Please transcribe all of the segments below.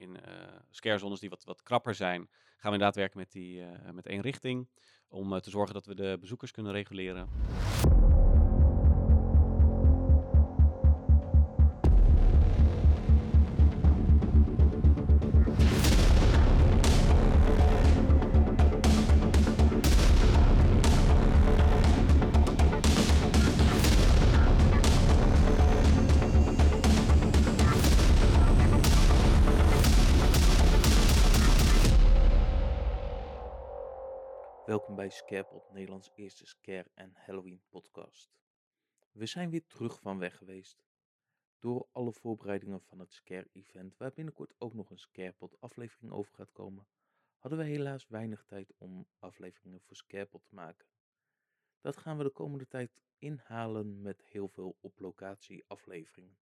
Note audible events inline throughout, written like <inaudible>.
in eh scarezones die wat, wat krapper zijn, gaan we inderdaad werken met, die, eh, met één richting. Om eh, te zorgen dat we de bezoekers kunnen reguleren. Scarepot, Nederlands eerste scare en Halloween podcast. We zijn weer terug van weg geweest. Door alle voorbereidingen van het Scare event, waar binnenkort ook nog een Scarepot aflevering over gaat komen, hadden we helaas weinig tijd om afleveringen voor Scarepot te maken. Dat gaan we de komende tijd inhalen met heel veel op locatie afleveringen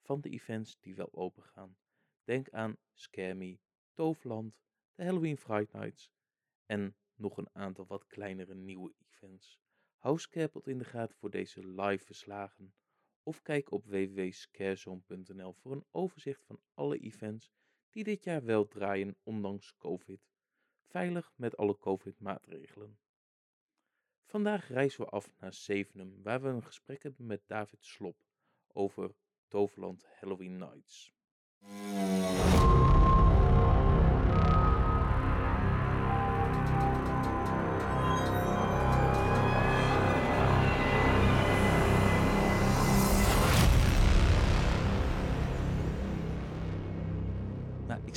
van de events die wel open gaan. Denk aan Scare Me, Toverland, de Halloween Fright Nights en nog een aantal wat kleinere nieuwe events. Hou Scarepot in de gaten voor deze live verslagen of kijk op www.scarezone.nl voor een overzicht van alle events die dit jaar wel draaien ondanks COVID. Veilig met alle COVID-maatregelen. Vandaag reizen we af naar Zevenum, waar we een gesprek hebben met David Slop over Toverland Halloween Nights.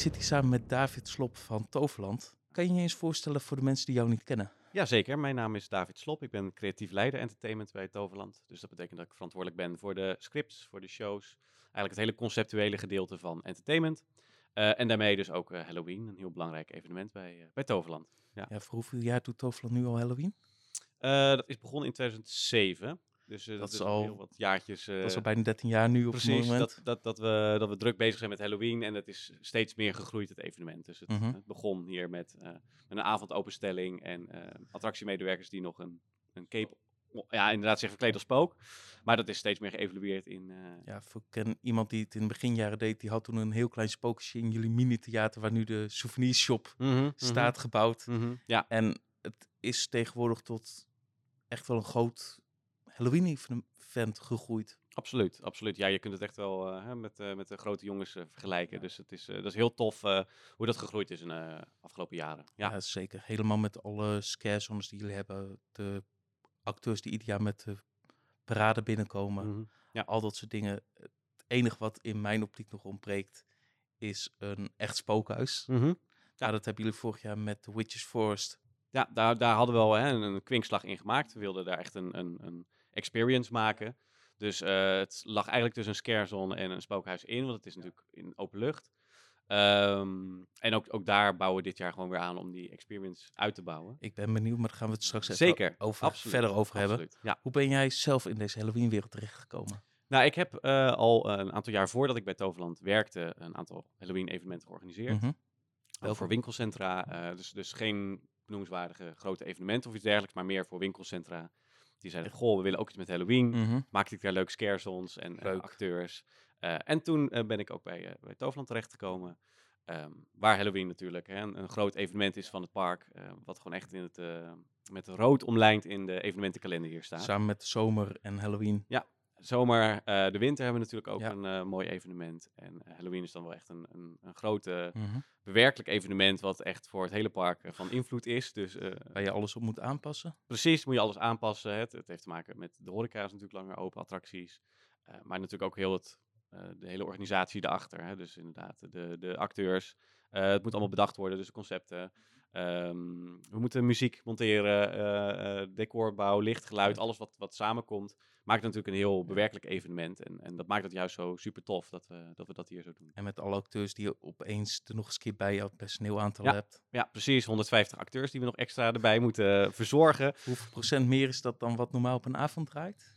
Zit hier samen met David Slop van Toverland. Kan je je eens voorstellen voor de mensen die jou niet kennen? Jazeker, mijn naam is David Slop. Ik ben creatief leider entertainment bij Toverland. Dus dat betekent dat ik verantwoordelijk ben voor de scripts, voor de shows. Eigenlijk het hele conceptuele gedeelte van entertainment. Eh, en daarmee dus ook eh, Halloween, een heel belangrijk evenement bij, eh, bij Toverland. Ja. Ja, voor hoeveel jaar doet Toverland nu al Halloween? Dat is begonnen in 2007. Dus eh, dat, is is al heel wat jaartjes. dat is eh, al bijna 13 jaar nu op het moment. dat, dat, dat, we, dat we druk bezig zijn met Halloween en het is steeds meer gegroeid, het evenement. Dus het, Mhm. het begon hier met, eh, met een avondopenstelling en eh, attractiemedewerkers die nog een, een cape, ja inderdaad zich verkleed als spook. Maar dat is steeds meer geëvalueerd in... eh, Ja, ik ken iemand die het in de beginjaren deed, die had toen een heel klein spookje in jullie mini-theater, waar nu de souvenirshop mhm, mhm, staat gebouwd. Ja, En het is tegenwoordig tot echt wel een groot Halloween-event gegroeid. absoluut, absoluut. Ja, je kunt het echt wel eh, met, eh, met de grote jongens eh, vergelijken. Dus het is, dat is heel tof hoe dat gegroeid is in de afgelopen jaren. Ja, Ja, zeker. Helemaal met alle scarezones die jullie hebben. De acteurs die ieder jaar met de parade binnenkomen. mhm. Al dat soort dingen. Het enige wat in mijn optiek nog ontbreekt, is een echt spookhuis. Mhm. Ja, dat hebben jullie vorig jaar met The Witches Forest. Ja, daar, daar hadden we wel hè, een, een kwinkslag in gemaakt. We wilden daar echt een, een, een experience maken. Dus eh, het lag eigenlijk tussen een scarezone en een spookhuis in, want het is natuurlijk in open lucht. Ehm, en ook, ook daar bouwen we dit jaar gewoon weer aan om die experience uit te bouwen. Ik ben benieuwd, maar daar gaan we het straks even Zeker, over, absoluut, verder over hebben. Absoluut, Ja. Hoe ben jij zelf in deze Halloween-wereld terechtgekomen? Nou, ik heb eh, al een aantal jaar voordat ik bij Toverland werkte, een aantal Halloween-evenementen georganiseerd. Mhm. Welke? voor winkelcentra. eh, dus, dus geen benoemenswaardige grote evenementen of iets dergelijks, maar meer voor winkelcentra. Die zeiden, goh, we willen ook iets met Halloween. Mhm. maakte ik daar leuke en eh, Leuk. acteurs. Eh, en toen eh, ben ik ook bij, bij Toverland terechtgekomen. ehm, waar Halloween natuurlijk hè, een, een groot evenement is van het park. wat gewoon echt in het, met rood omlijnd in de evenementenkalender hier staat. Samen met de zomer en Halloween. Zomer, eh, de winter hebben we natuurlijk ook Ja. een eh, mooi evenement. En eh, Halloween is dan wel echt een, een, een grote, Mhm. bewerkelijk evenement. Wat echt voor het hele park van invloed is. Dus Waar je alles op moet aanpassen. Precies, moet je alles aanpassen. Het, het heeft te maken met de horeca is natuurlijk langer open, attracties. Maar natuurlijk ook heel het, de hele organisatie erachter. Hè? Dus inderdaad, de, de acteurs. Het moet allemaal bedacht worden, dus de concepten. Ehm, we moeten muziek monteren, eh, eh, decorbouw, licht, geluid, alles wat, wat samenkomt. Maakt natuurlijk een heel bewerkelijk evenement. En, en dat maakt het juist zo super tof dat we, dat we dat hier zo doen. En met alle acteurs die je opeens er nog eens een keer bij jouw personeelaantal Ja. hebt. Ja, precies. 150 acteurs die we nog extra erbij moeten verzorgen. Hoeveel procent meer is dat dan wat normaal op een avond draait?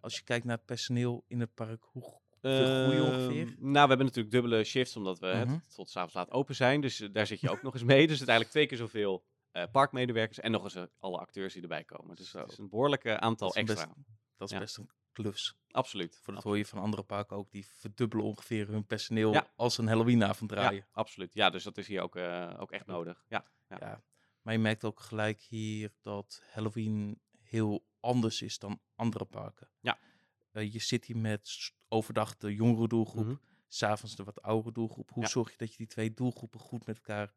Als je kijkt naar het personeel in het park, hoe Ehm, ongeveer? Nou, we hebben natuurlijk dubbele shifts, omdat we Mhm. tot, tot 's avonds laat open zijn. Dus eh, daar zit je ook nog eens mee. Dus uiteindelijk twee keer zoveel eh, parkmedewerkers en nog eens eh, alle acteurs die erbij komen. Dus het is een behoorlijk eh, aantal Dat extra. best- Dat is Ja. best een klus. Absoluut. Voor dat hoor je van andere parken ook. Die verdubbelen ongeveer hun personeel Ja. als een Halloweenavond Ja, draaien. absoluut. Ja, dus dat is hier ook, ook echt nodig. Ja. Ja. Maar je merkt ook gelijk hier dat Halloween heel anders is dan andere parken. Ja. Eh, je zit hier met overdag de jongere doelgroep, s s'avonds de wat oudere doelgroep. Hoe Ja. zorg je dat je die twee doelgroepen goed met elkaar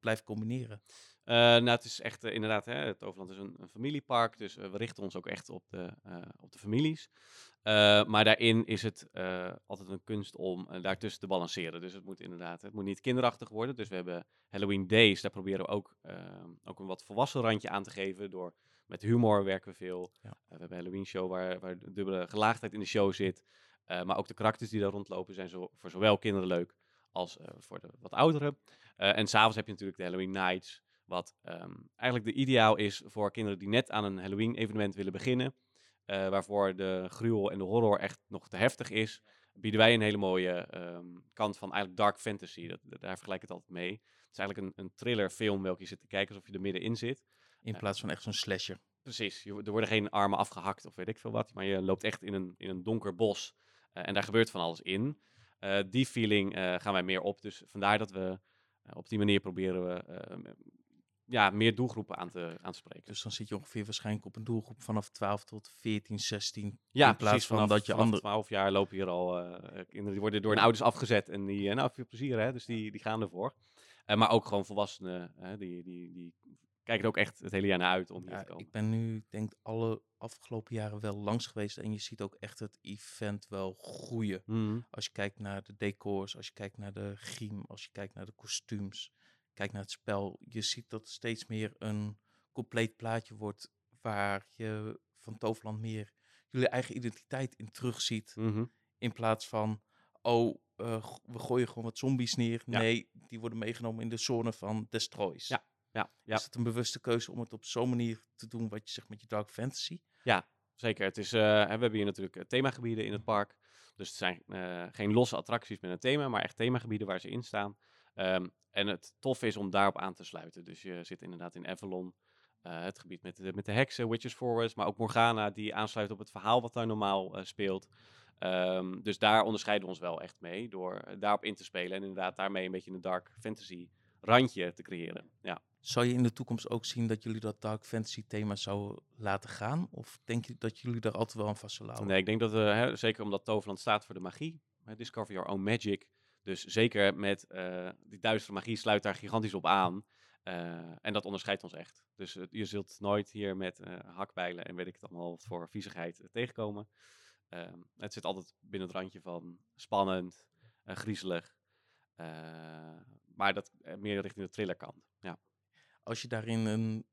blijft combineren? Eh, nou, het is echt eh, inderdaad, hè, het Overland is een, een familiepark, dus we richten ons ook echt op de, op de families. Maar daarin is het altijd een kunst om daartussen te balanceren. Dus het moet inderdaad, het moet niet kinderachtig worden. Dus we hebben Halloween Days, daar proberen we ook, ook een wat volwassen randje aan te geven. Door, met humor werken we veel. Ja. Eh, we hebben Halloween show waar, waar dubbele gelaagdheid in de show zit. Eh, maar ook de karakters die daar rondlopen zijn zo, voor zowel kinderen leuk als eh, voor de wat ouderen. En s'avonds heb je natuurlijk de Halloween Nights. Wat ehm, eigenlijk de ideaal is voor kinderen die net aan een Halloween-evenement willen beginnen. waarvoor de gruwel en de horror echt nog te heftig is. Bieden wij een hele mooie ehm, kant van eigenlijk dark fantasy. Dat, dat- daar vergelijk ik het altijd mee. Het is eigenlijk een, een thrillerfilm welke je zit te kijken alsof je er middenin zit. In plaats van echt zo'n slasher. Precies, je, er worden geen armen afgehakt of weet ik veel wat. Maar je loopt echt in een, in een donker bos. eh, en daar gebeurt van alles in. Eh, die feeling eh, gaan wij meer op. Dus vandaar dat we op die manier proberen we ja, meer doelgroepen aan te, aan te spreken. Dus dan zit je ongeveer waarscheinlijk op een doelgroep vanaf 12 tot 14, 16. ja, in plaats precies, van vanaf, dat je vanaf ander- 12 jaar lopen hier al kinderen. Die worden door hun ouders afgezet. En die, nou, veel plezier hè. Dus die, die gaan ervoor. Maar ook gewoon volwassenen. hè, die, die, die kijken er ook echt het hele jaar naar uit om hier Ja, te komen. ik ben nu, denk alle afgelopen jaren wel langs geweest. En je ziet ook echt het event wel groeien. Mhm. Als je kijkt naar de decors, als je kijkt naar de griem, als je kijkt naar de kostuums, kijkt naar het spel. Je ziet dat steeds meer een compleet plaatje wordt waar je van Toverland meer jullie eigen identiteit in terugziet. Mhm. In plaats van, oh, eh, we gooien gewoon wat zombies neer. Ja. Nee, die worden meegenomen in de zone van Destroys. Ja, Ja, ja. Is het een bewuste keuze om het op zo'n manier te doen wat je zegt met je dark fantasy? Zeker. Het is, eh, we hebben hier natuurlijk eh, themagebieden in het park. Dus het zijn eh, geen losse attracties met een thema, maar echt themagebieden waar ze in staan. Ehm, en het tof is om daarop aan te sluiten. Dus je zit inderdaad in Avalon, het gebied met de, met de heksen, Witches Forest, maar ook Morgana, die aansluit op het verhaal wat daar normaal speelt. Ehm, dus daar onderscheiden we ons wel echt mee, door daarop in te spelen en inderdaad daarmee een beetje een dark fantasy randje te creëren. Ja. Zou je in de toekomst ook zien dat jullie dat dark fantasy thema zouden laten gaan? Of denk je dat jullie daar altijd wel aan vast zullen houden? Nee, ik denk dat we, hè, zeker omdat Toverland staat voor de magie, hè, Discover Your Own Magic. Dus zeker met eh, die duistere magie sluit daar gigantisch op aan. Eh, en dat onderscheidt ons echt. Dus eh, je zult nooit hier met eh, hakbijlen en weet ik het allemaal voor viezigheid eh, tegenkomen. Ehm, het zit altijd binnen het randje van spannend, eh, griezelig. eh, maar dat eh, meer richting de thrillerkant. Ja. Als je daarin een...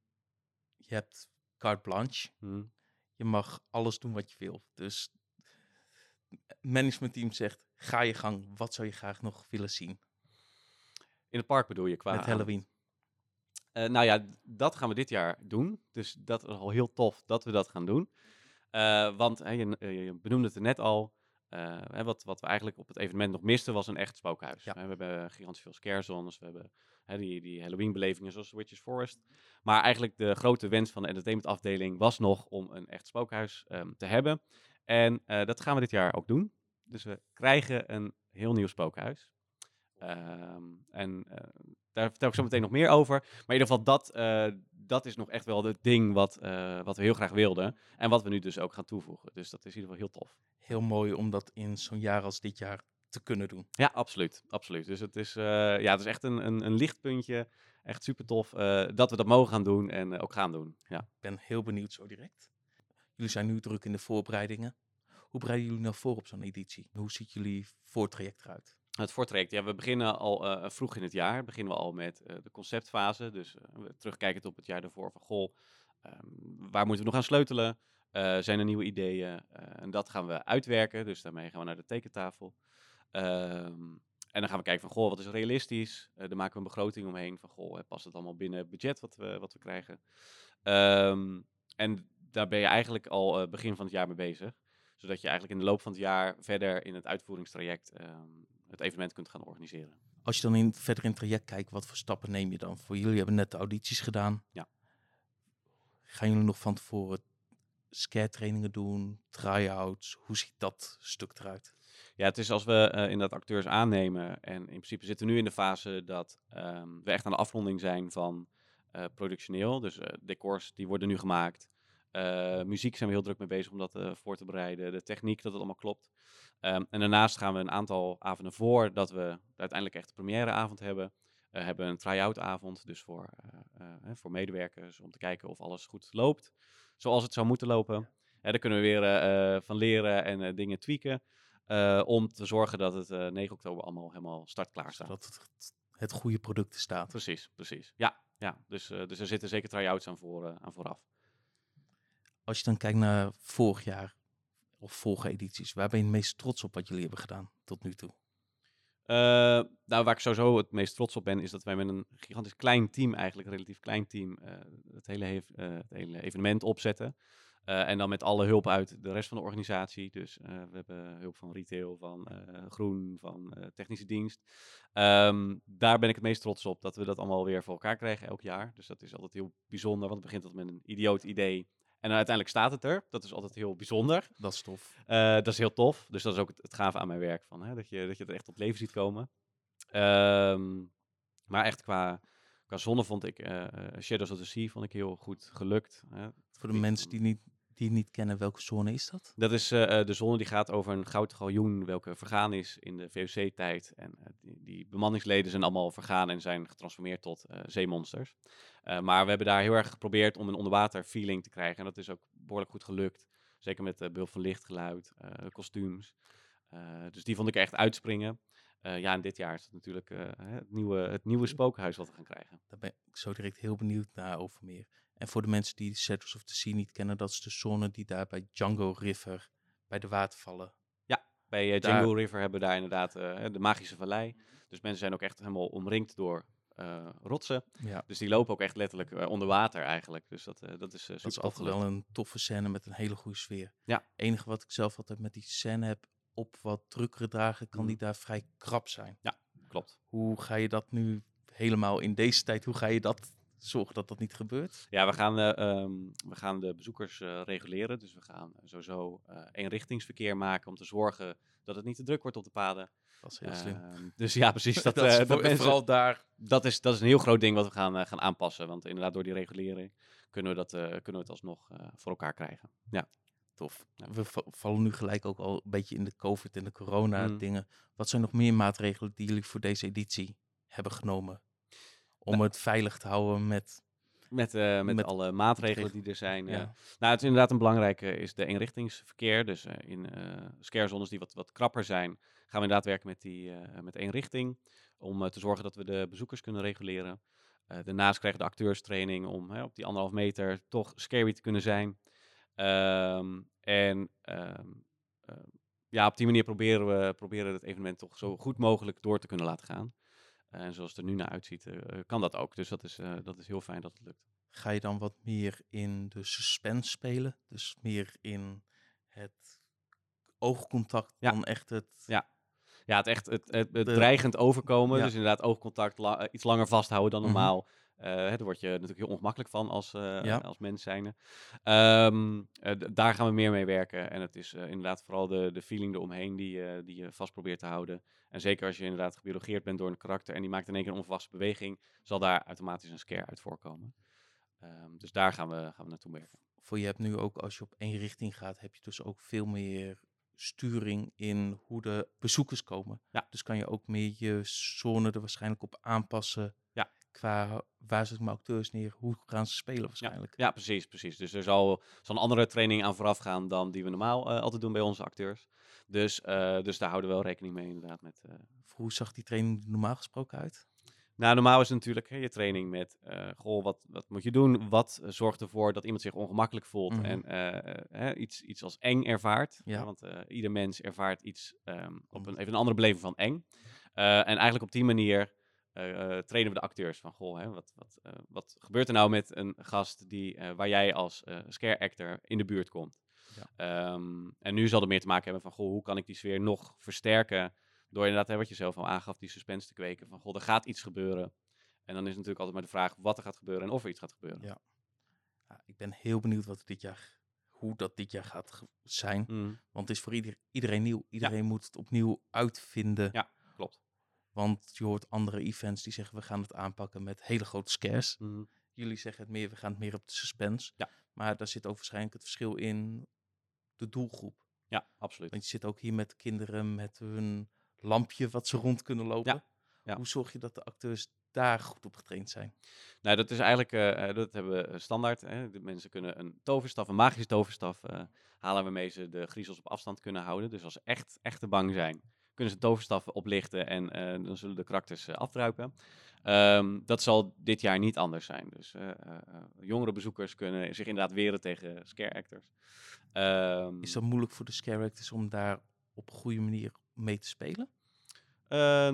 Je hebt carte blanche. Hm. Je mag alles doen wat je wil. Dus managementteam zegt, ga je gang. Wat zou je graag nog willen zien In het park bedoel je qua met? Halloween? Eh, nou ja, dat gaan we dit jaar doen. Dus dat is al heel tof dat we dat gaan doen. Eh, want hè, je, eh, je benoemde het er net al. eh, hè, wat, wat we eigenlijk op het evenement nog misten was een echt spookhuis. Ja. We hebben gigantisch veel scare zones. We hebben die, die Halloween belevingen zoals Witches Forest. Maar eigenlijk de grote wens van de entertainmentafdeling was nog om een echt spookhuis ehm, te hebben. En eh, dat gaan we dit jaar ook doen. Dus we krijgen een heel nieuw spookhuis. Ehm, en eh, daar vertel ik zo meteen nog meer over. Maar in ieder geval, dat, eh, dat is nog echt wel het ding wat, wat we heel graag wilden. En wat we nu dus ook gaan toevoegen. Dus dat is in ieder geval heel tof. Heel mooi om dat in zo'n jaar als dit jaar te kunnen doen. Ja, absoluut. absoluut. Dus het is, eh, ja, het is echt een, een, een lichtpuntje. Echt super tof eh, dat we dat mogen gaan doen en eh, ook gaan doen. Ja. Ik ben heel benieuwd zo direct. Jullie zijn nu druk in de voorbereidingen. Hoe bereiden jullie nou voor op zo'n editie? Hoe ziet jullie voortraject eruit? Het voortraject, ja, we beginnen al vroeg in het jaar. Beginnen we al met de conceptfase. Dus we terugkijkend op het jaar daarvoor van, goh, ehm, waar moeten we nog aan sleutelen? Zijn er nieuwe ideeën? En dat gaan we uitwerken. Dus daarmee gaan we naar de tekentafel. Ehm, en dan gaan we kijken van, goh, wat is realistisch? Eh daar maken we een begroting omheen van, goh, past het allemaal binnen het budget wat we, wat we krijgen? Ehm, en daar ben je eigenlijk al eh, begin van het jaar mee bezig. Zodat je eigenlijk in de loop van het jaar verder in het uitvoeringstraject ehm, het evenement kunt gaan organiseren. Als je dan in, verder in het traject kijkt, wat voor stappen neem je dan? Voor jullie hebben net de audities gedaan. Ja. Gaan jullie nog van tevoren scare trainingen doen, try-outs? Hoe ziet dat stuk eruit? Ja, het is als we eh, inderdaad acteurs aannemen. En in principe zitten we nu in de fase dat ehm, we echt aan de afronding zijn van eh, productioneel. Dus eh, decors die worden nu gemaakt. Muziek zijn we heel druk mee bezig om dat voor te bereiden. De techniek, dat het allemaal klopt. Ehm, en daarnaast gaan we een aantal avonden voor dat we uiteindelijk echt de premièreavond hebben. eh, hebben een try-out avond, dus voor, voor medewerkers, om te kijken of alles goed loopt. Zoals het zou moeten lopen. Ja, daar kunnen we weer van leren en dingen tweaken. Eh, om te zorgen dat het eh, 9 oktober allemaal helemaal startklaar staat. Zodat het, het goede product staat. Precies, precies. Ja, ja. Dus, eh, dus er zitten zeker try-outs aan, voor, aan vooraf. Als je dan kijkt naar vorig jaar of vorige edities, waar ben je het meest trots op wat jullie hebben gedaan tot nu toe? Nou, waar ik sowieso het meest trots op ben, is dat wij met een gigantisch klein team, eigenlijk een relatief klein team, het, hele het hele evenement opzetten. Eh, en dan met alle hulp uit de rest van de organisatie. Dus eh, we hebben hulp van retail, van eh, groen, van technische dienst. Ehm, daar ben ik het meest trots op, dat we dat allemaal weer voor elkaar krijgen elk jaar. Dus dat is altijd heel bijzonder, want het begint altijd met een idioot idee. En dan uiteindelijk staat het er. Dat is altijd heel bijzonder. Dat is tof. Dat is heel tof. Dus dat is ook het, het gave aan mijn werk. Van, hè, dat, je, dat je het echt tot leven ziet komen. Ehm, maar echt qua, qua zonne vond ik Shadows of the Sea vond ik heel goed gelukt. Hè. Voor de mensen die, niet, die het niet kennen, welke zone is dat? Dat is eh, eh, de zone die gaat over een goud galjoen welke vergaan is in de VOC-tijd. En eh, die, die bemanningsleden zijn allemaal vergaan en zijn getransformeerd tot eh, zeemonsters. Maar we hebben daar heel erg geprobeerd om een onderwater feeling te krijgen. En dat is ook behoorlijk goed gelukt. Zeker met de behulp van lichtgeluid, kostuums. Dus die vond ik echt uitspringen. Ja, en dit jaar is het natuurlijk het, nieuwe, het nieuwe spookhuis wat we gaan krijgen. Daar ben ik zo direct heel benieuwd naar over meer. En voor de mensen die Shadows of the Sea niet kennen, dat is de zone die daar bij Django River, bij de watervallen. Bij uh, Daar- Django River hebben we daar inderdaad eh, de magische vallei. Dus mensen zijn ook echt helemaal omringd door eh, rotsen. Ja, Dus die lopen ook echt letterlijk onder water eigenlijk. Dus dat, dat is eh dat is super altijd wel een toffe scène met een hele goede sfeer. Ja. enige wat ik zelf altijd met die scène heb, op wat drukkere dagen kan die Mhm. daar vrij krap zijn. Klopt. Hoe ga je dat nu helemaal in deze tijd, hoe ga je dat zorgen dat dat niet gebeurt? Ja, we gaan, eh, ehm, we gaan de bezoekers eh, reguleren. Dus we gaan sowieso eh eenrichtingsverkeer maken om te zorgen dat het niet te druk wordt op de paden. Dat is heel slim. Ehm, dus ja, precies. <laughs> Dat, Dat is dat voor- mensen- vooral daar. dat, is, dat is een heel groot ding wat we gaan, gaan aanpassen. Want inderdaad, door die regulering kunnen we, dat, kunnen we het alsnog voor elkaar krijgen. Ja. Tof. Ja. We va- vallen nu gelijk ook al een beetje in de COVID en de corona Mm. dingen. Wat zijn nog meer maatregelen die jullie voor deze editie hebben genomen? Om Nou. het veilig te houden met... Met, eh, met, Met alle maatregelen regel- die er zijn. eh. Nou, het is inderdaad een belangrijke is de eenrichtingsverkeer. Dus eh, in scarezones die wat, wat krapper zijn, gaan we inderdaad werken met, die, met één richting. Om te zorgen dat we de bezoekers kunnen reguleren. Daarnaast krijgen de acteurs training om op die anderhalf meter toch scary te kunnen zijn. Ehm, en ehm, eh, ja, op die manier proberen we proberen het evenement toch zo goed mogelijk door te kunnen laten gaan. Eh, en zoals het er nu naar uitziet, eh, kan dat ook. Dus dat is, eh, dat is heel fijn dat het lukt. Ga je dan wat meer in de suspense spelen? Dus meer in het oogcontact Ja. dan echt het... Ja. Ja, het echt het, het, het De- dreigend overkomen. Ja. Dus inderdaad oogcontact la- eh, iets langer vasthouden dan Mhm. normaal. Eh, daar word je natuurlijk heel ongemakkelijk van als, eh, Ja. als mens zijnde. Ehm, eh, daar gaan we meer mee werken. En het is eh, inderdaad vooral de, de feeling eromheen die, eh, die je vast probeert te houden. En zeker als je inderdaad gebiologeerd bent door een karakter en die maakt in één keer een onverwachte beweging, zal daar automatisch een scare uit voorkomen. Ehm, dus daar gaan we, gaan we naartoe werken. Voor je hebt nu ook, als je op één richting gaat, heb je dus ook veel meer sturing in hoe de bezoekers komen. Ja. Dus kan je ook meer je zone er waarschijnlijk op aanpassen. Qua waar zetten mijn acteurs neer, hoe gaan ze spelen waarschijnlijk. Ja, precies, precies. Dus er zal, zal een andere training aan vooraf gaan dan die we normaal eh, altijd doen bij onze acteurs. Dus, eh, dus daar houden we wel rekening mee inderdaad met, eh, Hoe zag die training normaal gesproken uit? Nou, normaal is het natuurlijk hè, je training met, goh, wat, wat moet je doen? Wat zorgt ervoor dat iemand zich ongemakkelijk voelt Mhm. en hè, iets, iets als eng ervaart? Ja. Want ieder mens ervaart iets ehm, op een, even een andere beleving van eng. En eigenlijk op die manier trainen we de acteurs van, goh, hè, wat, wat, eh, wat gebeurt er nou met een gast die, eh, waar jij als eh, scare actor in de buurt komt? Ja. Ehm, en nu zal het meer te maken hebben van, goh, hoe kan ik die sfeer nog versterken? Door inderdaad, hè, wat je zelf al aangaf, die suspense te kweken. Van, goh, er gaat iets gebeuren. En dan is natuurlijk altijd maar de vraag wat er gaat gebeuren en of er iets gaat gebeuren. Ja. Ja, ik ben heel benieuwd wat dit jaar, hoe dat dit jaar gaat zijn. Mhm. Want het is voor ieder, iedereen nieuw. Iedereen moet het opnieuw uitvinden. Ja. Want je hoort andere events die zeggen we gaan het aanpakken met hele grote scares. Mhm. Jullie zeggen het meer, we gaan het meer op de suspense. Ja. Maar daar zit ook waarschijnlijk het verschil in de doelgroep. Ja, absoluut. Want je zit ook hier met kinderen met hun lampje wat ze rond kunnen lopen. ja. Hoe zorg je dat de acteurs daar goed op getraind zijn? Nou, dat is eigenlijk, eh, eh, dat hebben we eh, standaard. Hè. De mensen kunnen een toverstaf, een magische toverstaf halen waarmee ze de griezels op afstand kunnen houden. Dus als ze echt, echt te bang zijn, kunnen ze toverstaf oplichten en eh, dan zullen de karakters eh, afdruipen. Ehm, dat zal dit jaar niet anders zijn. Dus eh, jongere bezoekers kunnen zich inderdaad weren tegen scare actors. Ehm, Is dat moeilijk voor de scare actors om daar op een goede manier mee te spelen?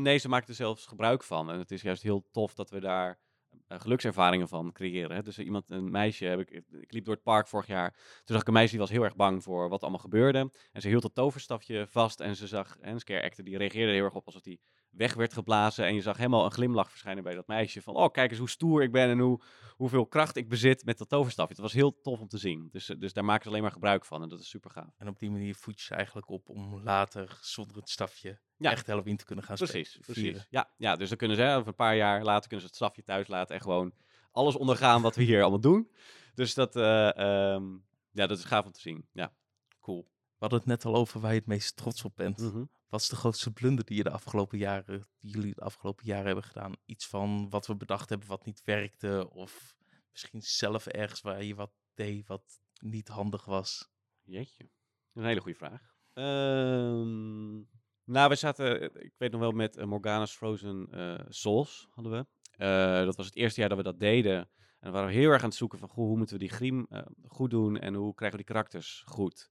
Nee, ze maken er zelfs gebruik van. En het is juist heel tof dat we daar eh, gelukservaringen van creëren. Dus iemand, een meisje, heb ik, ik liep door het park vorig jaar. Toen zag ik een meisje die was heel erg bang voor wat allemaal gebeurde. En ze hield het toverstafje vast en ze zag, en scare actor, die reageerde heel erg op alsof die weg werd geblazen. En je zag helemaal een glimlach verschijnen bij dat meisje. Van, oh, kijk eens hoe stoer ik ben en hoe, hoeveel kracht ik bezit met dat toverstafje. Het was heel tof om te zien. Dus, eh, dus daar maken ze alleen maar gebruik van en dat is super gaaf. En op die manier voed je ze eigenlijk op om later zonder het stafje Ja. echt Halloween te kunnen gaan Precies, vieren. precies. Ja, ja, dus dan kunnen ze hè, over een paar jaar later kunnen ze het stafje thuis laten en gewoon alles ondergaan wat we hier allemaal doen. Dus dat, eh, ehm, ja, dat is gaaf om te zien. Ja. Cool. We hadden het net al over waar je het meest trots op bent. Mhm. Wat is de grootste blunder die je de afgelopen jaren, die jullie de afgelopen jaren hebben gedaan? Iets van wat we bedacht hebben wat niet werkte, of misschien zelf ergens waar je wat deed wat niet handig was. Jeetje, een hele goede vraag. Ehm, nou, we zaten, eh, ik weet nog wel, met eh, Morgana's Frozen eh, Souls hadden we. Eh, dat was het eerste jaar dat we dat deden. En dan waren we heel erg aan het zoeken van, goh, hoe moeten we die griem goed doen en hoe krijgen we die karakters goed.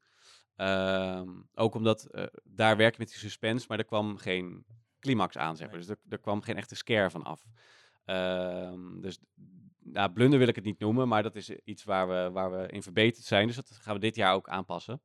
Ehm, ook omdat eh, daar werk je met die suspense, maar er kwam geen climax aan, zeg maar. Dus er, er kwam geen echte scare van af. Ehm, dus nou, blunder wil ik het niet noemen, maar dat is iets waar we, waar we in verbeterd zijn. Dus dat gaan we dit jaar ook aanpassen.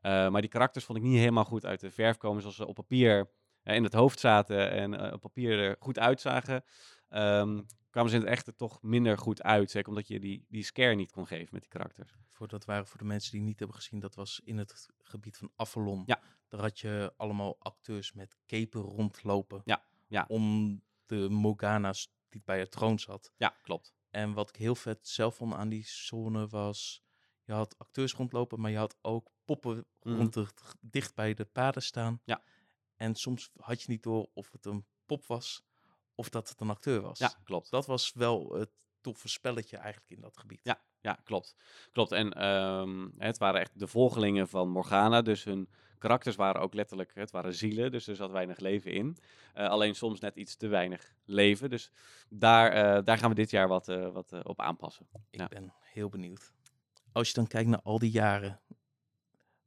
Eh, maar die karakters vond ik niet helemaal goed uit de verf komen zoals ze op papier eh, in het hoofd zaten en eh, op papier er goed uitzagen. Ehm, kwamen ze in het echte toch minder goed uit. Zeker omdat je die, die scare niet kon geven met die karakters. Voor dat waren voor de mensen die niet hebben gezien, dat was in het gebied van Avalon. Ja. Daar had je allemaal acteurs met kepen rondlopen. Ja, ja. Om de Morgana's die bij het troon zat. Ja, klopt. En wat ik heel vet zelf vond aan die zone was, je had acteurs rondlopen, maar je had ook poppen Mhm. rond de, dicht bij de paden staan. Ja. En soms had je niet door of het een pop was of dat het een acteur was. Ja, klopt. Dat was wel het toffe spelletje eigenlijk in dat gebied. Ja, ja, klopt. Klopt. En ehm, het waren echt de volgelingen van Morgana. Dus hun karakters waren ook letterlijk, het waren zielen. Dus er zat weinig leven in. Eh, alleen soms net iets te weinig leven. Dus daar, eh, daar gaan we dit jaar wat, eh, wat op aanpassen. Ik Ja. ben heel benieuwd. Als je dan kijkt naar al die jaren,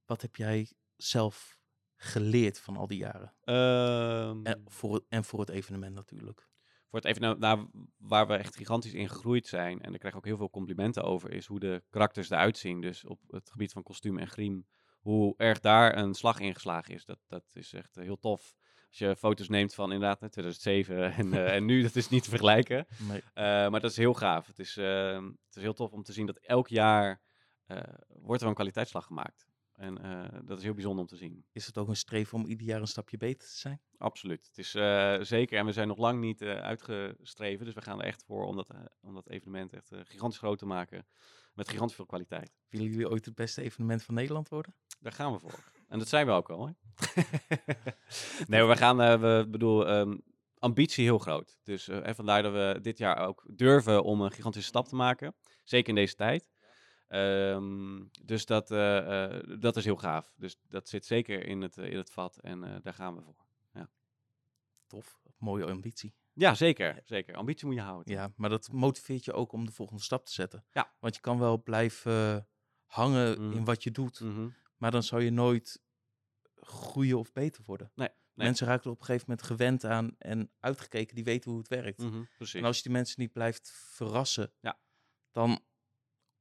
wat heb jij zelf geleerd van al die jaren? Ehm, En voor, het- en voor het evenement natuurlijk. voor het even naar waar we echt gigantisch in gegroeid zijn. En daar krijg ik ook heel veel complimenten over. Is hoe de karakters eruit zien. Dus op het gebied van kostuum en griem. Hoe erg daar een slag in geslagen is. Dat, dat is echt eh, heel tof. Als je foto's neemt van inderdaad hè, 2007 <laughs> en, eh, en nu, dat is niet te vergelijken. Maar Eh, maar dat is heel gaaf. Het is, ehm, het is heel tof om te zien dat elk jaar eh, wordt er een kwaliteitsslag gemaakt. En eh, dat is heel bijzonder om te zien. is het ook een streven om ieder jaar een stapje beter te zijn? Absoluut. Het is eh, zeker, en we zijn nog lang niet eh, uitgestreven. Dus we gaan er echt voor om dat, om dat evenement echt gigantisch groot te maken. Met gigantisch veel kwaliteit. Willen jullie ooit het beste evenement van Nederland worden? Daar gaan we voor. En dat zijn we ook al. Hè? <laughs> nee, we gaan, we bedoel, ehm, ambitie heel groot. Dus en vandaar dat we dit jaar ook durven om een gigantische stap te maken. Zeker in deze tijd. Ehm, dus dat, eh, eh, dat is heel gaaf. Dus dat zit zeker in het, eh, in het vat en daar gaan we voor. Tof, mooie ambitie. Ja, zeker. zeker. Ambitie moet je houden. Ja, maar dat motiveert je ook om de volgende stap te zetten. Ja. Want je kan wel blijven hangen Mhm. in wat je doet, Mhm. maar dan zou je nooit groeien of beter worden. Nee, nee. Mensen raken er op een gegeven moment gewend aan en uitgekeken, die weten hoe het werkt. Mhm. En als je die mensen niet blijft verrassen, Ja. dan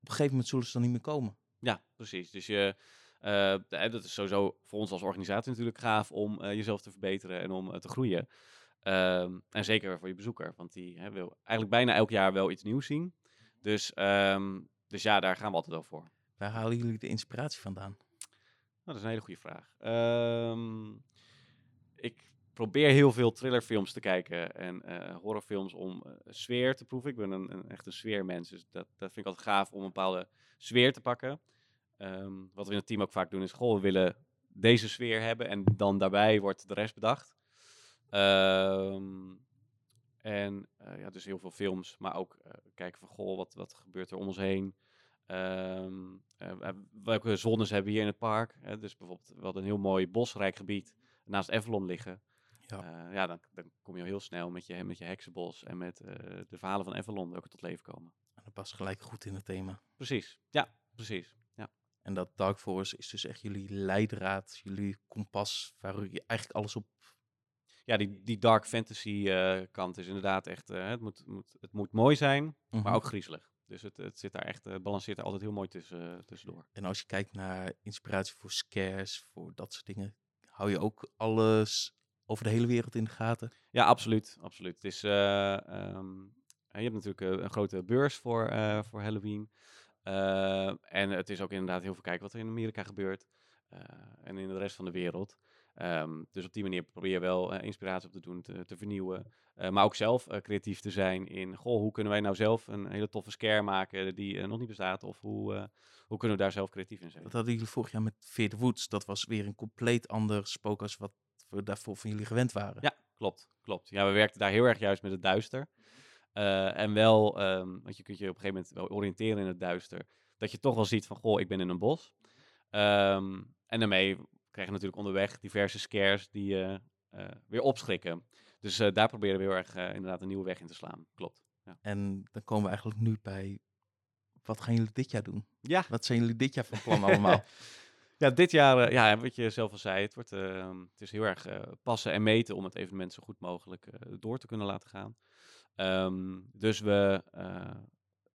een gegeven moment zullen ze dan niet meer komen. Ja, precies. Dus je, eh, dat is sowieso voor ons als organisatie natuurlijk gaaf om eh, jezelf te verbeteren en om eh, te groeien. Ehm, en zeker voor je bezoeker, want die hè, wil eigenlijk bijna elk jaar wel iets nieuws zien. Dus, ehm, dus ja, daar gaan we altijd wel voor. Waar halen jullie de inspiratie vandaan? Nou, dat is een hele goede vraag. Ehm, ik probeer heel veel thrillerfilms te kijken en eh, horrorfilms om eh, sfeer te proeven. Ik ben een, een echt een sfeermens, dus dat, dat vind ik altijd gaaf om een bepaalde sfeer te pakken. Ehm, wat we in het team ook vaak doen is, goh, we willen deze sfeer hebben en dan daarbij wordt de rest bedacht. Ehm, en eh, ja, dus heel veel films, maar ook kijken van, goh, wat, wat gebeurt er om ons heen? Ehm, eh, we- welke zones hebben we hier in het park? Dus bijvoorbeeld, we hadden een heel mooi bosrijk gebied naast Avalon liggen. Ja. Ja, ja dan, dan kom je al heel snel met je, met je heksenbos en met eh, de verhalen van Avalon welke tot leven komen. En dat past gelijk goed in het thema. Precies, ja, precies. Ja. En dat Dark Forest is dus echt jullie leidraad, jullie kompas, waar je eigenlijk alles op... Ja, die, die dark fantasy eh, kant is inderdaad echt, eh, het, moet, moet, het moet mooi zijn, Mhm. maar ook griezelig. Dus het, het zit daar echt, eh, het balanceert er altijd heel mooi tussen, eh, tussendoor. En als je kijkt naar inspiratie voor scares, voor dat soort dingen, hou je ook alles over de hele wereld in de gaten? Ja, absoluut. absoluut. Het is, eh, ehm, je hebt natuurlijk eh, een grote beurs voor, eh, voor Halloween. En het is ook inderdaad heel veel kijken wat er in Amerika gebeurt. en in de rest van de wereld. Ehm, dus op die manier probeer je wel inspiratie op te doen, te, te vernieuwen. Maar ook zelf creatief te zijn in, goh, hoe kunnen wij nou zelf een hele toffe scare maken die nog niet bestaat? Of hoe, hoe kunnen we daar zelf creatief in zijn? Dat hadden jullie vorig jaar met Fear the Woods. Dat was weer een compleet ander spookhuis wat we daarvoor van jullie gewend waren. Ja, klopt, klopt. Ja, we werkten daar heel erg juist met het duister. Eh, en wel, ehm, want je kunt je op een gegeven moment wel oriënteren in het duister. Dat je toch wel ziet van, goh, ik ben in een bos. Ehm, en daarmee krijg je natuurlijk onderweg diverse scares die je eh, weer opschrikken. Dus eh, daar proberen we heel erg eh, inderdaad een nieuwe weg in te slaan. Klopt. En dan komen we eigenlijk nu bij, wat gaan jullie dit jaar doen? Ja, Wat zijn jullie dit jaar van plan allemaal? <laughs> Ja, dit jaar, eh, ja, wat je zelf al zei, het, wordt, ehm, het is heel erg eh, passen en meten om het evenement zo goed mogelijk eh, door te kunnen laten gaan. Ehm, dus we,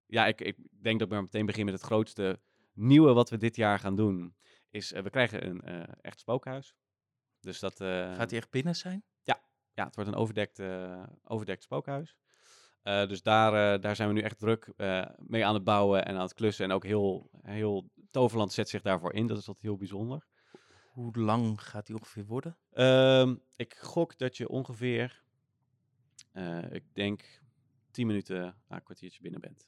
ja, ik, ik denk dat maar meteen begin met het grootste nieuwe wat we dit jaar gaan doen. Is, we krijgen een echt spookhuis. Dus dat... Gaat hij echt binnen zijn? ja, het wordt een overdekt, overdekt spookhuis. Eh, dus daar, eh, daar zijn we nu echt druk eh, mee aan het bouwen en aan het klussen. En ook heel, heel Toverland zet zich daarvoor in. Dat is altijd heel bijzonder. Hoe lang gaat hij ongeveer worden? Ehm, ik gok dat je ongeveer, ik denk, 10 minuten na een kwartiertje binnen bent.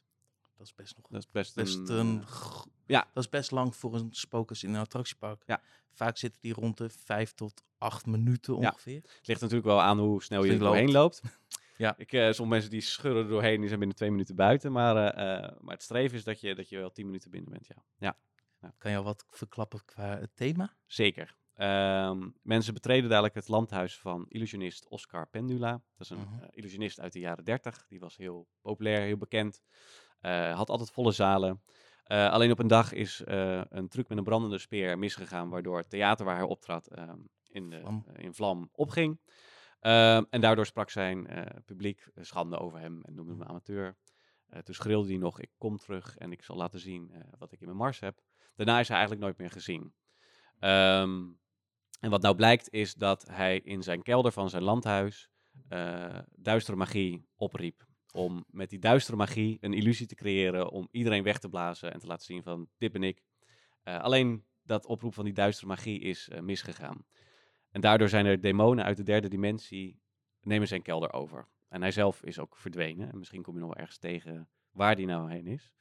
Dat is best nog Dat is best, best een... een, g- ja. dat is best lang voor een spookhuis in een attractiepark. Ja. Vaak zitten die rond de vijf tot acht minuten Ja. ongeveer. het ligt natuurlijk wel aan hoe snel je er doorheen loopt. <laughs> Ja. Ik, eh sommige mensen die schurren er doorheen, die zijn binnen twee minuten buiten. Maar, eh, eh, maar het streven is dat je, dat je wel 10 minuten binnen bent, ja. Kan je al wat verklappen qua het thema? Zeker. Ehm, mensen betreden dadelijk het landhuis van illusionist Oscar Pendula. Dat is een Mhm. illusionist uit de jaren 30. Die was heel populair, heel bekend. Had altijd volle zalen. Alleen op een dag is een truc met een brandende speer misgegaan, waardoor het theater waar hij optrad ehm, in, de, in vlam opging. Ehm, en daardoor sprak zijn eh, publiek eh, schande over hem en noemde hem amateur. Eh, toen schreeuwde hij nog, ik kom terug en ik zal laten zien wat ik in mijn mars heb. Daarna is hij eigenlijk nooit meer gezien. Ehm, en wat nou blijkt is dat hij in zijn kelder van zijn landhuis duistere magie opriep. Om met die duistere magie een illusie te creëren om iedereen weg te blazen en te laten zien van dit ben ik. Alleen dat oproep van die duistere magie is misgegaan. En daardoor zijn er demonen uit de derde dimensie nemen zijn kelder over. En hij zelf is ook verdwenen. En misschien kom je nog wel ergens tegen waar die nou heen is.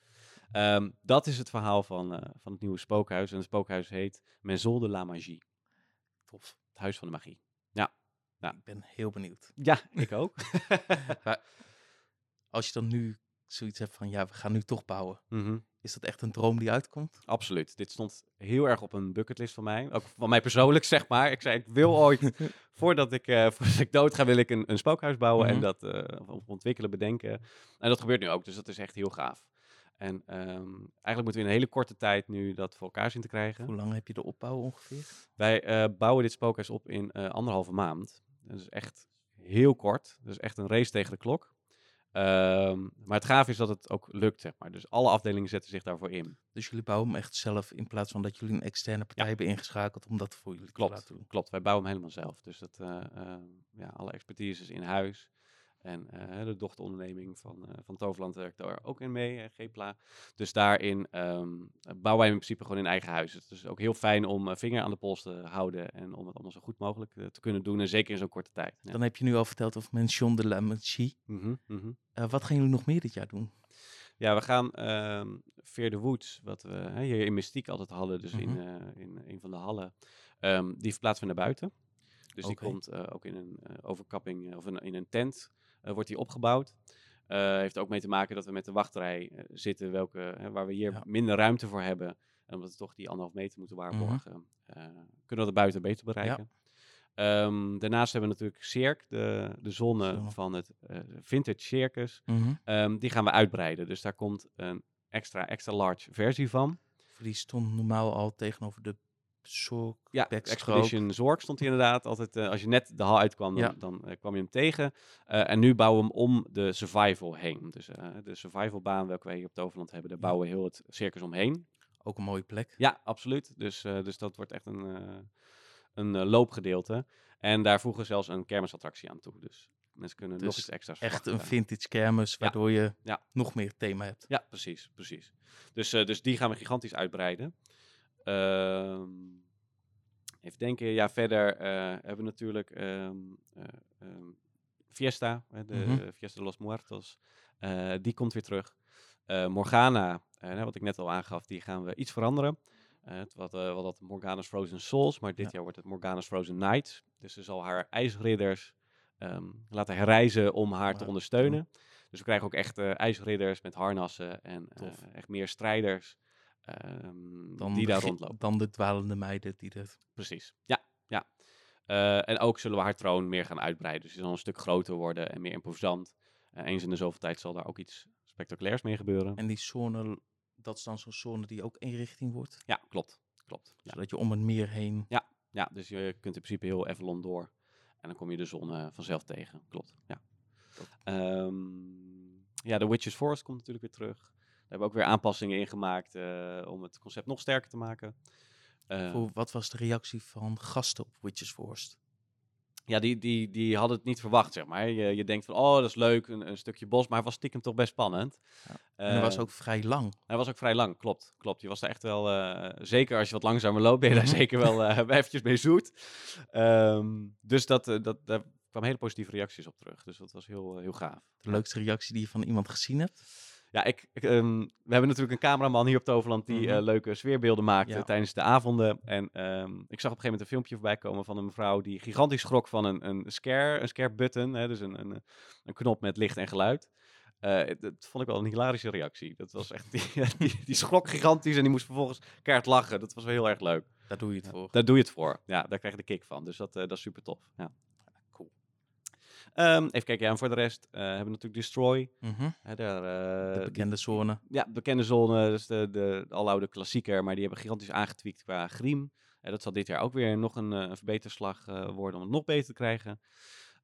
Ehm, dat is het verhaal van, eh, van het nieuwe spookhuis. En het spookhuis heet Maison de la Magie. Tof. Het huis van de magie. Ja. Ik ben heel benieuwd. Ja, ik ook. <laughs> <laughs> Als je dan nu zoiets hebt van, ja, we gaan nu toch bouwen. Mhm. Is dat echt een droom die uitkomt? Absoluut. Dit stond heel erg op een bucketlist van mij. Ook van mij persoonlijk, <laughs> zeg maar. Ik zei, ik wil ooit, <laughs> voordat ik, eh <laughs> voordat ik dood ga, wil ik een, een spookhuis bouwen Mhm. en dat eh, ontwikkelen, bedenken. En dat gebeurt nu ook, dus dat is echt heel gaaf. En ehm, eigenlijk moeten we in een hele korte tijd nu dat voor elkaar zien te krijgen. Hoe lang heb je de opbouw ongeveer? Wij eh, bouwen dit spookhuis op in anderhalve maand. Dat is echt heel kort. Dat is echt een race tegen de klok. Ehm, maar het gaaf is dat het ook lukt, zeg maar. Dus alle afdelingen zetten zich daarvoor in. Dus jullie bouwen hem echt zelf in plaats van dat jullie een externe partij hebben ingeschakeld om dat voor jullie te Klopt, laten doen. klopt. Wij bouwen hem helemaal zelf. Dus dat, eh, eh, ja, alle expertise is in huis. En eh, de dochteronderneming van, eh, van Toverland werkt daar ook in mee, uh, Gepla. Dus daarin ehm, bouwen wij in principe gewoon in eigen huis. Het is ook heel fijn om uh, vinger aan de pols te houden en om het allemaal zo goed mogelijk te kunnen doen. En zeker in zo'n korte tijd. Ja. Dan heb je nu al verteld over Mention de la Magie. Mm -hmm, mm -hmm. wat gaan jullie nog meer dit jaar doen? Ja, we gaan uh, Veer de Woods, wat we hè, hier in Mystiek altijd hadden, dus mm -hmm. in, uh, in een van de hallen, um, die verplaatsen we naar buiten. Dus okay. die komt uh, ook in een uh, overkapping of in een tent wordt die opgebouwd. heeft ook mee te maken dat we met de wachtrij zitten, welke, waar we hier ja. minder ruimte voor hebben. En omdat we toch die anderhalf meter moeten waarborgen, kunnen we dat buiten beter bereiken. Ja. Um, daarnaast hebben we natuurlijk Cirque, de, de zonne Zo. van het uh, Vintage Circus. Mm -hmm. um, die gaan we uitbreiden. Dus daar komt een extra, extra large versie van. Die stond normaal al tegenover de Zorg. Ja, Expedition Zorg stond hij inderdaad altijd. Uh, als je net de hal uitkwam, dan, ja. dan uh, kwam je hem tegen. Uh, en nu bouwen we hem om de survival heen. Dus de survivalbaan, welke wij hier op Toverland hebben, daar bouwen we heel het circus omheen. Ook een mooie plek. Ja, absoluut. Dus, dus dat wordt echt een, een loopgedeelte. En daar voegen we zelfs een kermisattractie aan toe. Dus mensen kunnen dus nog iets extra's Echt een vintage kermis, waardoor ja. je ja. nog meer thema hebt. Ja, precies, precies. Dus, dus die gaan we gigantisch uitbreiden. Uh, even denken, ja, verder uh, hebben we natuurlijk um, uh, um, Fiesta, de mm -hmm. Fiesta de los Muertos. Uh, die komt weer terug. Morgana, wat ik net al aangaf, die gaan we iets veranderen. het wat, wat dat Morgana's Frozen Souls, maar dit ja. jaar wordt het Morgana's Frozen Nights. Dus ze zal haar ijsridders um, laten herreizen om haar wow. te ondersteunen. Dus we krijgen ook echt ijsridders met harnassen en echt meer strijders. Um, dan die daar rondlopen. Dan de dwalende meiden die dat. Precies, ja. ja. Uh, en ook zullen we haar troon meer gaan uitbreiden. Dus die zal een stuk groter worden en meer imposant. Uh, eens in de zoveel tijd zal daar ook iets spectaculairs mee gebeuren. En die zone, dat is dan zo'n zone die ook inrichting wordt? Ja, klopt. klopt ja. Zodat je om het meer heen... Ja, ja, dus je kunt in principe heel Avalon door. En dan kom je de zon vanzelf tegen. Klopt, ja. Um, ja, de Witches Forest komt natuurlijk weer terug. Hebben ook weer aanpassingen in gemaakt uh, om het concept nog sterker te maken. Uh, wat was de reactie van gasten op Witches Forest? Ja, die, die, die hadden het niet verwacht, zeg maar. Je, je denkt van, oh, dat is leuk, een, een stukje bos. Maar hij was stiekem toch best spannend. Ja. En hij uh, was ook vrij lang. Hij was ook vrij lang, klopt. klopt. Je was er echt wel, uh, zeker als je wat langzamer loopt, ben je daar zeker wel <laughs> uh, eventjes mee zoet. Um, dus dat, dat, daar kwamen hele positieve reacties op terug. Dus dat was heel, heel gaaf. De leukste reactie die je van iemand gezien hebt? Ja, ik, ik um, we hebben natuurlijk een cameraman hier op Toverland die mm -hmm. uh, leuke sfeerbeelden maakt ja. tijdens de avonden. En um, ik zag op een gegeven moment een filmpje voorbij komen van een mevrouw die gigantisch schrok van een, een scare, een scare button. Hè, dus een, een, een knop met licht en geluid. Uh, dat vond ik wel een hilarische reactie. Dat was echt, <laughs> die, die, die schrok gigantisch en die moest vervolgens keihard lachen. Dat was wel heel erg leuk. Daar doe je het voor. Daar doe je het voor. Ja, daar krijg je de kick van. Dus dat, uh, dat is super tof. Ja. Um, even kijken, ja, en voor de rest uh, hebben we natuurlijk Destroy. Mm -hmm. He, daar, uh, de bekende zone. Ja, bekende zone, dus de, de, de aloude klassieker, maar die hebben gigantisch aangetweekt qua griem. Uh, dat zal dit jaar ook weer nog een, een verbeterslag worden om het nog beter te krijgen.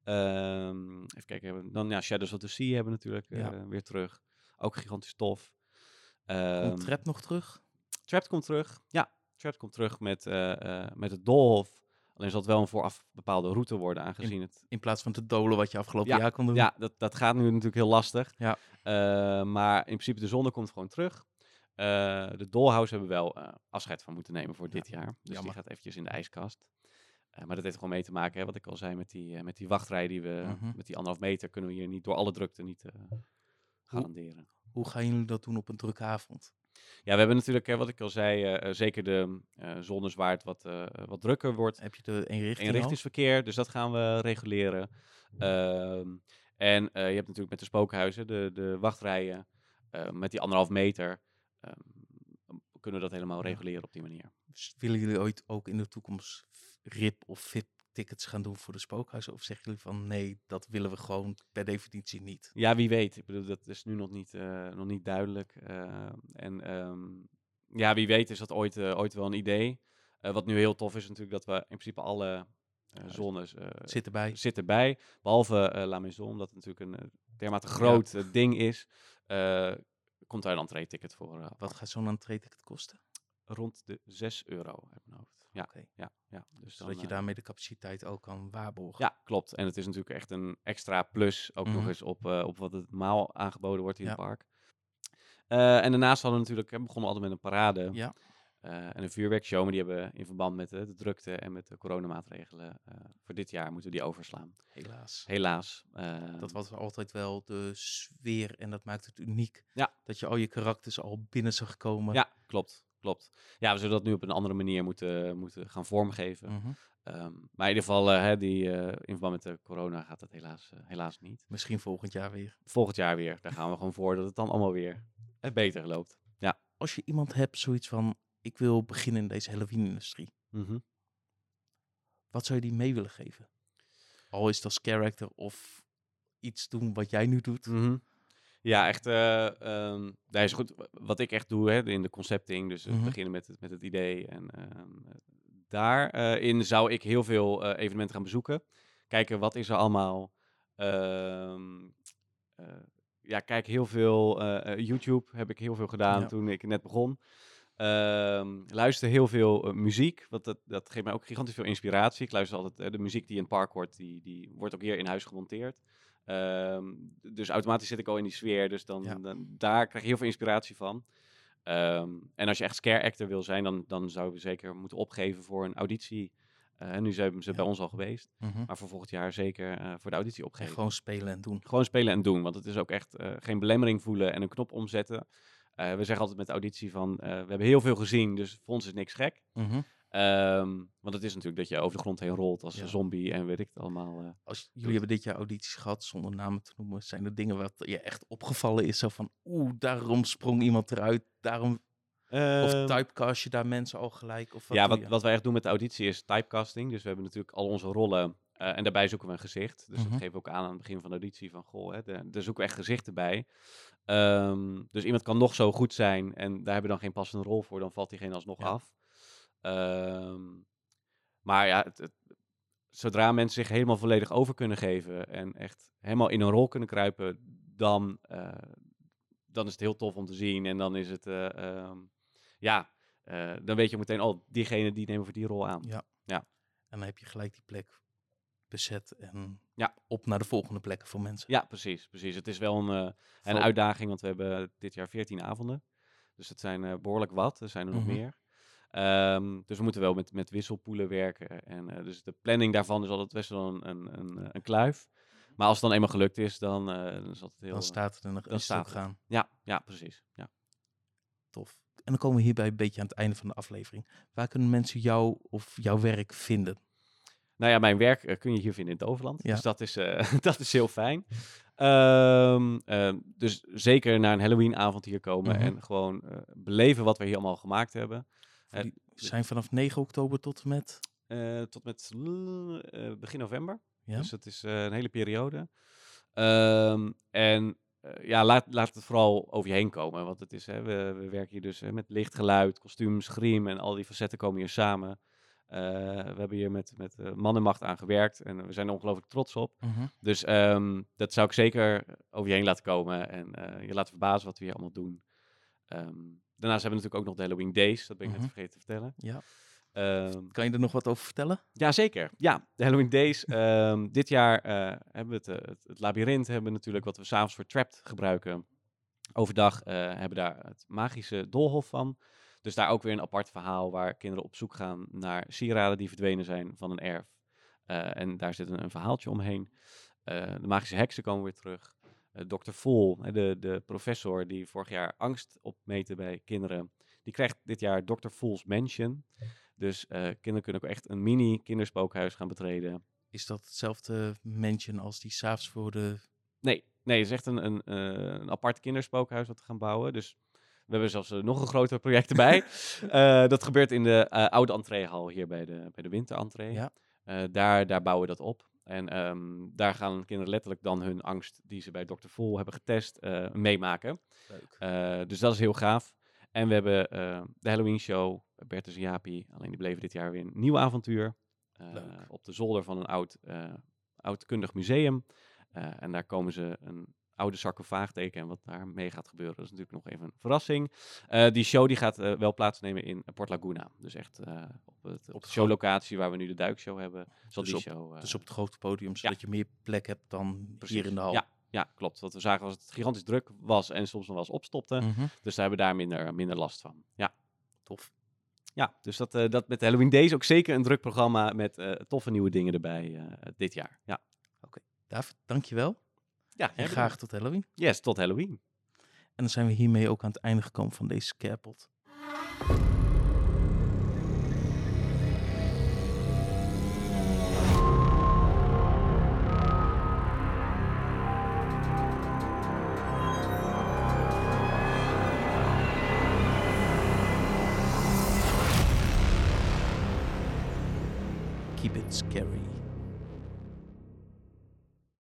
Um, even kijken, dan ja, Shadows of the Sea hebben we natuurlijk ja. weer terug. Ook gigantisch tof. Um, komt Trap nog terug? Trap komt terug, ja. Trap komt terug met, met het Doolhof. Alleen zal het wel een vooraf bepaalde route worden, aangezien in, het... In plaats van te dolen wat je afgelopen ja, jaar kon doen. Ja, dat, dat gaat nu natuurlijk heel lastig. Ja. Uh, maar in principe de zonne komt gewoon terug. Uh, de Dollhouse hebben we wel uh, afscheid van moeten nemen voor ja. dit jaar. Dus Jammer. die gaat eventjes in de ijskast. maar dat heeft gewoon mee te maken, hè, wat ik al zei, met die, met die wachtrij die we... -hmm. Met die anderhalf meter kunnen we hier niet door alle drukte niet garanderen. Hoe, hoe gaan jullie dat doen op een drukke avond? Ja, we hebben natuurlijk, hè, wat ik al zei, uh, zeker de uh, zones waar het wat, uh, wat drukker wordt. Heb je de eenrichting eenrichtingsverkeer, dus dat gaan we reguleren. Uh, en je hebt natuurlijk met de spookhuizen, de, de wachtrijen, met die anderhalf meter, ehm, kunnen we dat helemaal reguleren op die manier. Dus willen jullie ooit ook in de toekomst RIP of VIP tickets gaan doen voor de spookhuizen? Of zeggen jullie van nee, dat willen we gewoon per definitie niet? Ja, wie weet. Ik bedoel, dat is nu nog niet, uh, nog niet duidelijk. Uh, en um, ja, wie weet is dat ooit, uh, ooit wel een idee. wat nu heel tof is natuurlijk dat we in principe alle zones zitten bij. Zitten bij. Behalve La Maison, omdat het natuurlijk een dermate groot ja. ding is. komt daar een entree-ticket voor. wat gaat zo'n entree-ticket kosten? Rond de 6 euro, heb ik hoofd. Ja, ja, ja. Dus Zodat dan, je eh, daarmee de capaciteit ook kan waarborgen. Ja, klopt. En het is natuurlijk echt een extra plus, ook nog Mhm. eens op, eh, op wat het normaal aangeboden wordt in Ja. het park. Eh, en daarnaast hadden we natuurlijk, hè, begonnen altijd met een parade Ja. en een vuurwerkshow. Maar die hebben in verband met de drukte en met de coronamaatregelen voor dit jaar moeten we die overslaan. Helaas. Helaas. Dat was altijd wel de sfeer en dat maakt het uniek. Ja. Dat je al je karakters al binnen zag komen. Ja, klopt. Klopt. Ja, we zullen dat nu op een andere manier moeten, moeten gaan vormgeven. Ehm, maar in ieder geval, eh, hè, die, eh, in verband met de corona gaat dat helaas, eh, helaas niet. Misschien volgend jaar weer. Volgend jaar weer. Daar gaan we gewoon voor dat het dan allemaal weer beter loopt. Als je iemand hebt, zoiets van, ik wil beginnen in deze Halloween-industrie. Mhm. Wat zou je die mee willen geven? Al is het als character of iets doen wat jij nu doet. Mhm. Ja, echt. eh nee, is goed. Wat ik echt doe hè, in de concepting, dus Mhm. beginnen met het, met het idee. En ehm, daarin zou ik heel veel eh, evenementen gaan bezoeken. Kijken wat is er allemaal. ehm, eh, ja, kijk heel veel eh, eh, YouTube heb ik heel veel gedaan Ja. toen ik net begon. Luister heel veel eh, muziek, want dat, dat geeft mij ook gigantisch veel inspiratie. Ik luister altijd eh, de muziek die in het park hoort, die, die wordt ook hier in huis gemonteerd. Ehm, dus automatisch zit ik al in die sfeer, dus dan, Ja. dan daar krijg je heel veel inspiratie van. Ehm, en als je echt scare actor wil zijn, dan, dan zou je zeker moeten opgeven voor een auditie. Eh, nu zijn ze Ja. bij ons al geweest, Mhm. maar voor volgend jaar zeker eh, voor de auditie En opgeven. gewoon spelen en doen. Gewoon spelen en doen. Want het is ook echt eh, geen belemmering voelen en een knop omzetten. We zeggen altijd met de auditie van, we hebben heel veel gezien, dus voor ons is niks gek. Mhm. Ehm, want het is natuurlijk dat je over de grond heen rolt als Ja. een zombie en weet ik het allemaal. eh. Als jullie hebben dit jaar audities gehad, zonder namen te noemen, zijn er dingen wat je echt opgevallen is? Zo van, oeh, daarom sprong iemand eruit, daarom... Of Ehm, typecast je daar mensen al gelijk? Of wat ja, wat, wat wij echt doen met de auditie is typecasting. Dus we hebben natuurlijk al onze rollen eh, en daarbij zoeken we een gezicht. Dus Mhm. dat geven we ook aan aan het begin van de auditie van, goh, hè, de- daar zoeken we echt gezichten bij. Ehm, dus iemand kan nog zo goed zijn en daar hebben we dan geen passende rol voor, dan valt diegene alsnog Ja. af. Ehm, maar ja, het, het- zodra mensen zich helemaal volledig over kunnen geven en echt helemaal in een rol kunnen kruipen, dan, eh, dan is het heel tof om te zien. En dan is het, eh, ehm, ja, eh, dan weet je meteen, oh, diegene die nemen voor die rol aan. Ja. Ja. En dan heb je gelijk die plek bezet en Ja. op naar de volgende plekken voor mensen. Ja, precies, precies. Het is wel een, een uitdaging, want we hebben dit jaar 14 avonden. Dus het zijn eh, behoorlijk wat. Er zijn er nog Mhm. meer. Ehm, dus we moeten wel met, met wisselpoelen werken. En eh, dus de planning daarvan is altijd best wel een, een, een, een kluif. Maar als het dan eenmaal gelukt is, dan, eh, dan is het heel... Dan staat het en dan, dan is het staat ook het. gaan. Ja, ja, precies. Ja. Tof. En dan komen we hierbij een beetje aan het einde van de aflevering. Waar kunnen mensen jou of jouw werk vinden? Nou ja, mijn werk eh, kun je hier vinden in Toverland. Ja. Dus dat is, eh, <laughs> dat is heel fijn. Ehm, dus zeker naar een Halloween-avond hier komen Mhm. en gewoon eh, beleven wat we hier allemaal gemaakt hebben. Die zijn vanaf 9 oktober tot en met... Eh, tot met eh, begin november. Ja? Dus dat is eh, een hele periode. Ehm, en ja, laat, laat het vooral over je heen komen. Want het is, hè, we, we werken hier dus hè, met licht, geluid, kostuums, griem en al die facetten komen hier samen. We hebben hier met, met eh, man en macht aan gewerkt en we zijn er ongelooflijk trots op. Mhm. Dus ehm, dat zou ik zeker over je heen laten komen en je laten verbazen wat we hier allemaal doen. Ehm, daarnaast hebben we natuurlijk ook nog de Halloween Days, dat ben ik Mhm. net vergeten te vertellen. Ja. Ehm, Kan je er nog wat over vertellen? ja, zeker. Ja, de Halloween Days. ehm, dit jaar eh, hebben we het, eh, het, hebben we natuurlijk wat we s'avonds voor Trapped gebruiken. Overdag eh, hebben we daar het magische doolhof van. Dus daar ook weer een apart verhaal waar kinderen op zoek gaan naar sieraden die verdwenen zijn van een erf. En daar zit een, een verhaaltje omheen. De magische heksen komen weer terug. Eh Dr. Vol, de, de professor die vorig jaar angst opmeten bij kinderen, die krijgt dit jaar Dr. Vol's Mansion. Dus eh, kinderen kunnen ook echt een mini kinderspookhuis gaan betreden. Is dat hetzelfde mansion als die s'avonds voor de... Nee, nee, het is echt een, een, eh, een apart kinderspookhuis wat we gaan bouwen. Dus we hebben zelfs nog een groter project <laughs> erbij. Dat gebeurt in de oude entreehal hier bij de, bij de winterentree. Ja. Daar, daar bouwen we dat op. En ehm, daar gaan kinderen letterlijk dan hun angst die ze bij Dr. Vol hebben getest eh, meemaken. Leuk. Eh, dus dat is heel gaaf. En we hebben eh, de Halloween show, Bertus en Jaapie. Alleen die bleven dit jaar weer een nieuw avontuur. Op de zolder van een oud, oud kundig museum. En daar komen ze een oude sarcofaagteken en wat daarmee gaat gebeuren. Dat is natuurlijk nog even een verrassing. Eh, die show die gaat eh, wel plaatsnemen in Port Laguna. Dus echt eh, op, het, op de showlocatie waar we nu de duikshow hebben. Zal Dus die op- show... Dus op het grote podium, zodat je meer plek hebt dan precies. hier in de hal. Ja, ja, klopt. Wat we zagen was dat het gigantisch druk was en soms nog wel eens opstopte. Mhm. Dus daar hebben we daar minder, minder last van. Ja. Tof. Ja, dus dat, eh, dat met Halloween Days ook zeker een druk programma met toffe nieuwe dingen erbij dit jaar. Ja. David, dankjewel. Ja, En graag tot Halloween. Yes, tot Halloween. En dan zijn we hiermee ook aan het einde gekomen van deze Scarepot. Keep it scary.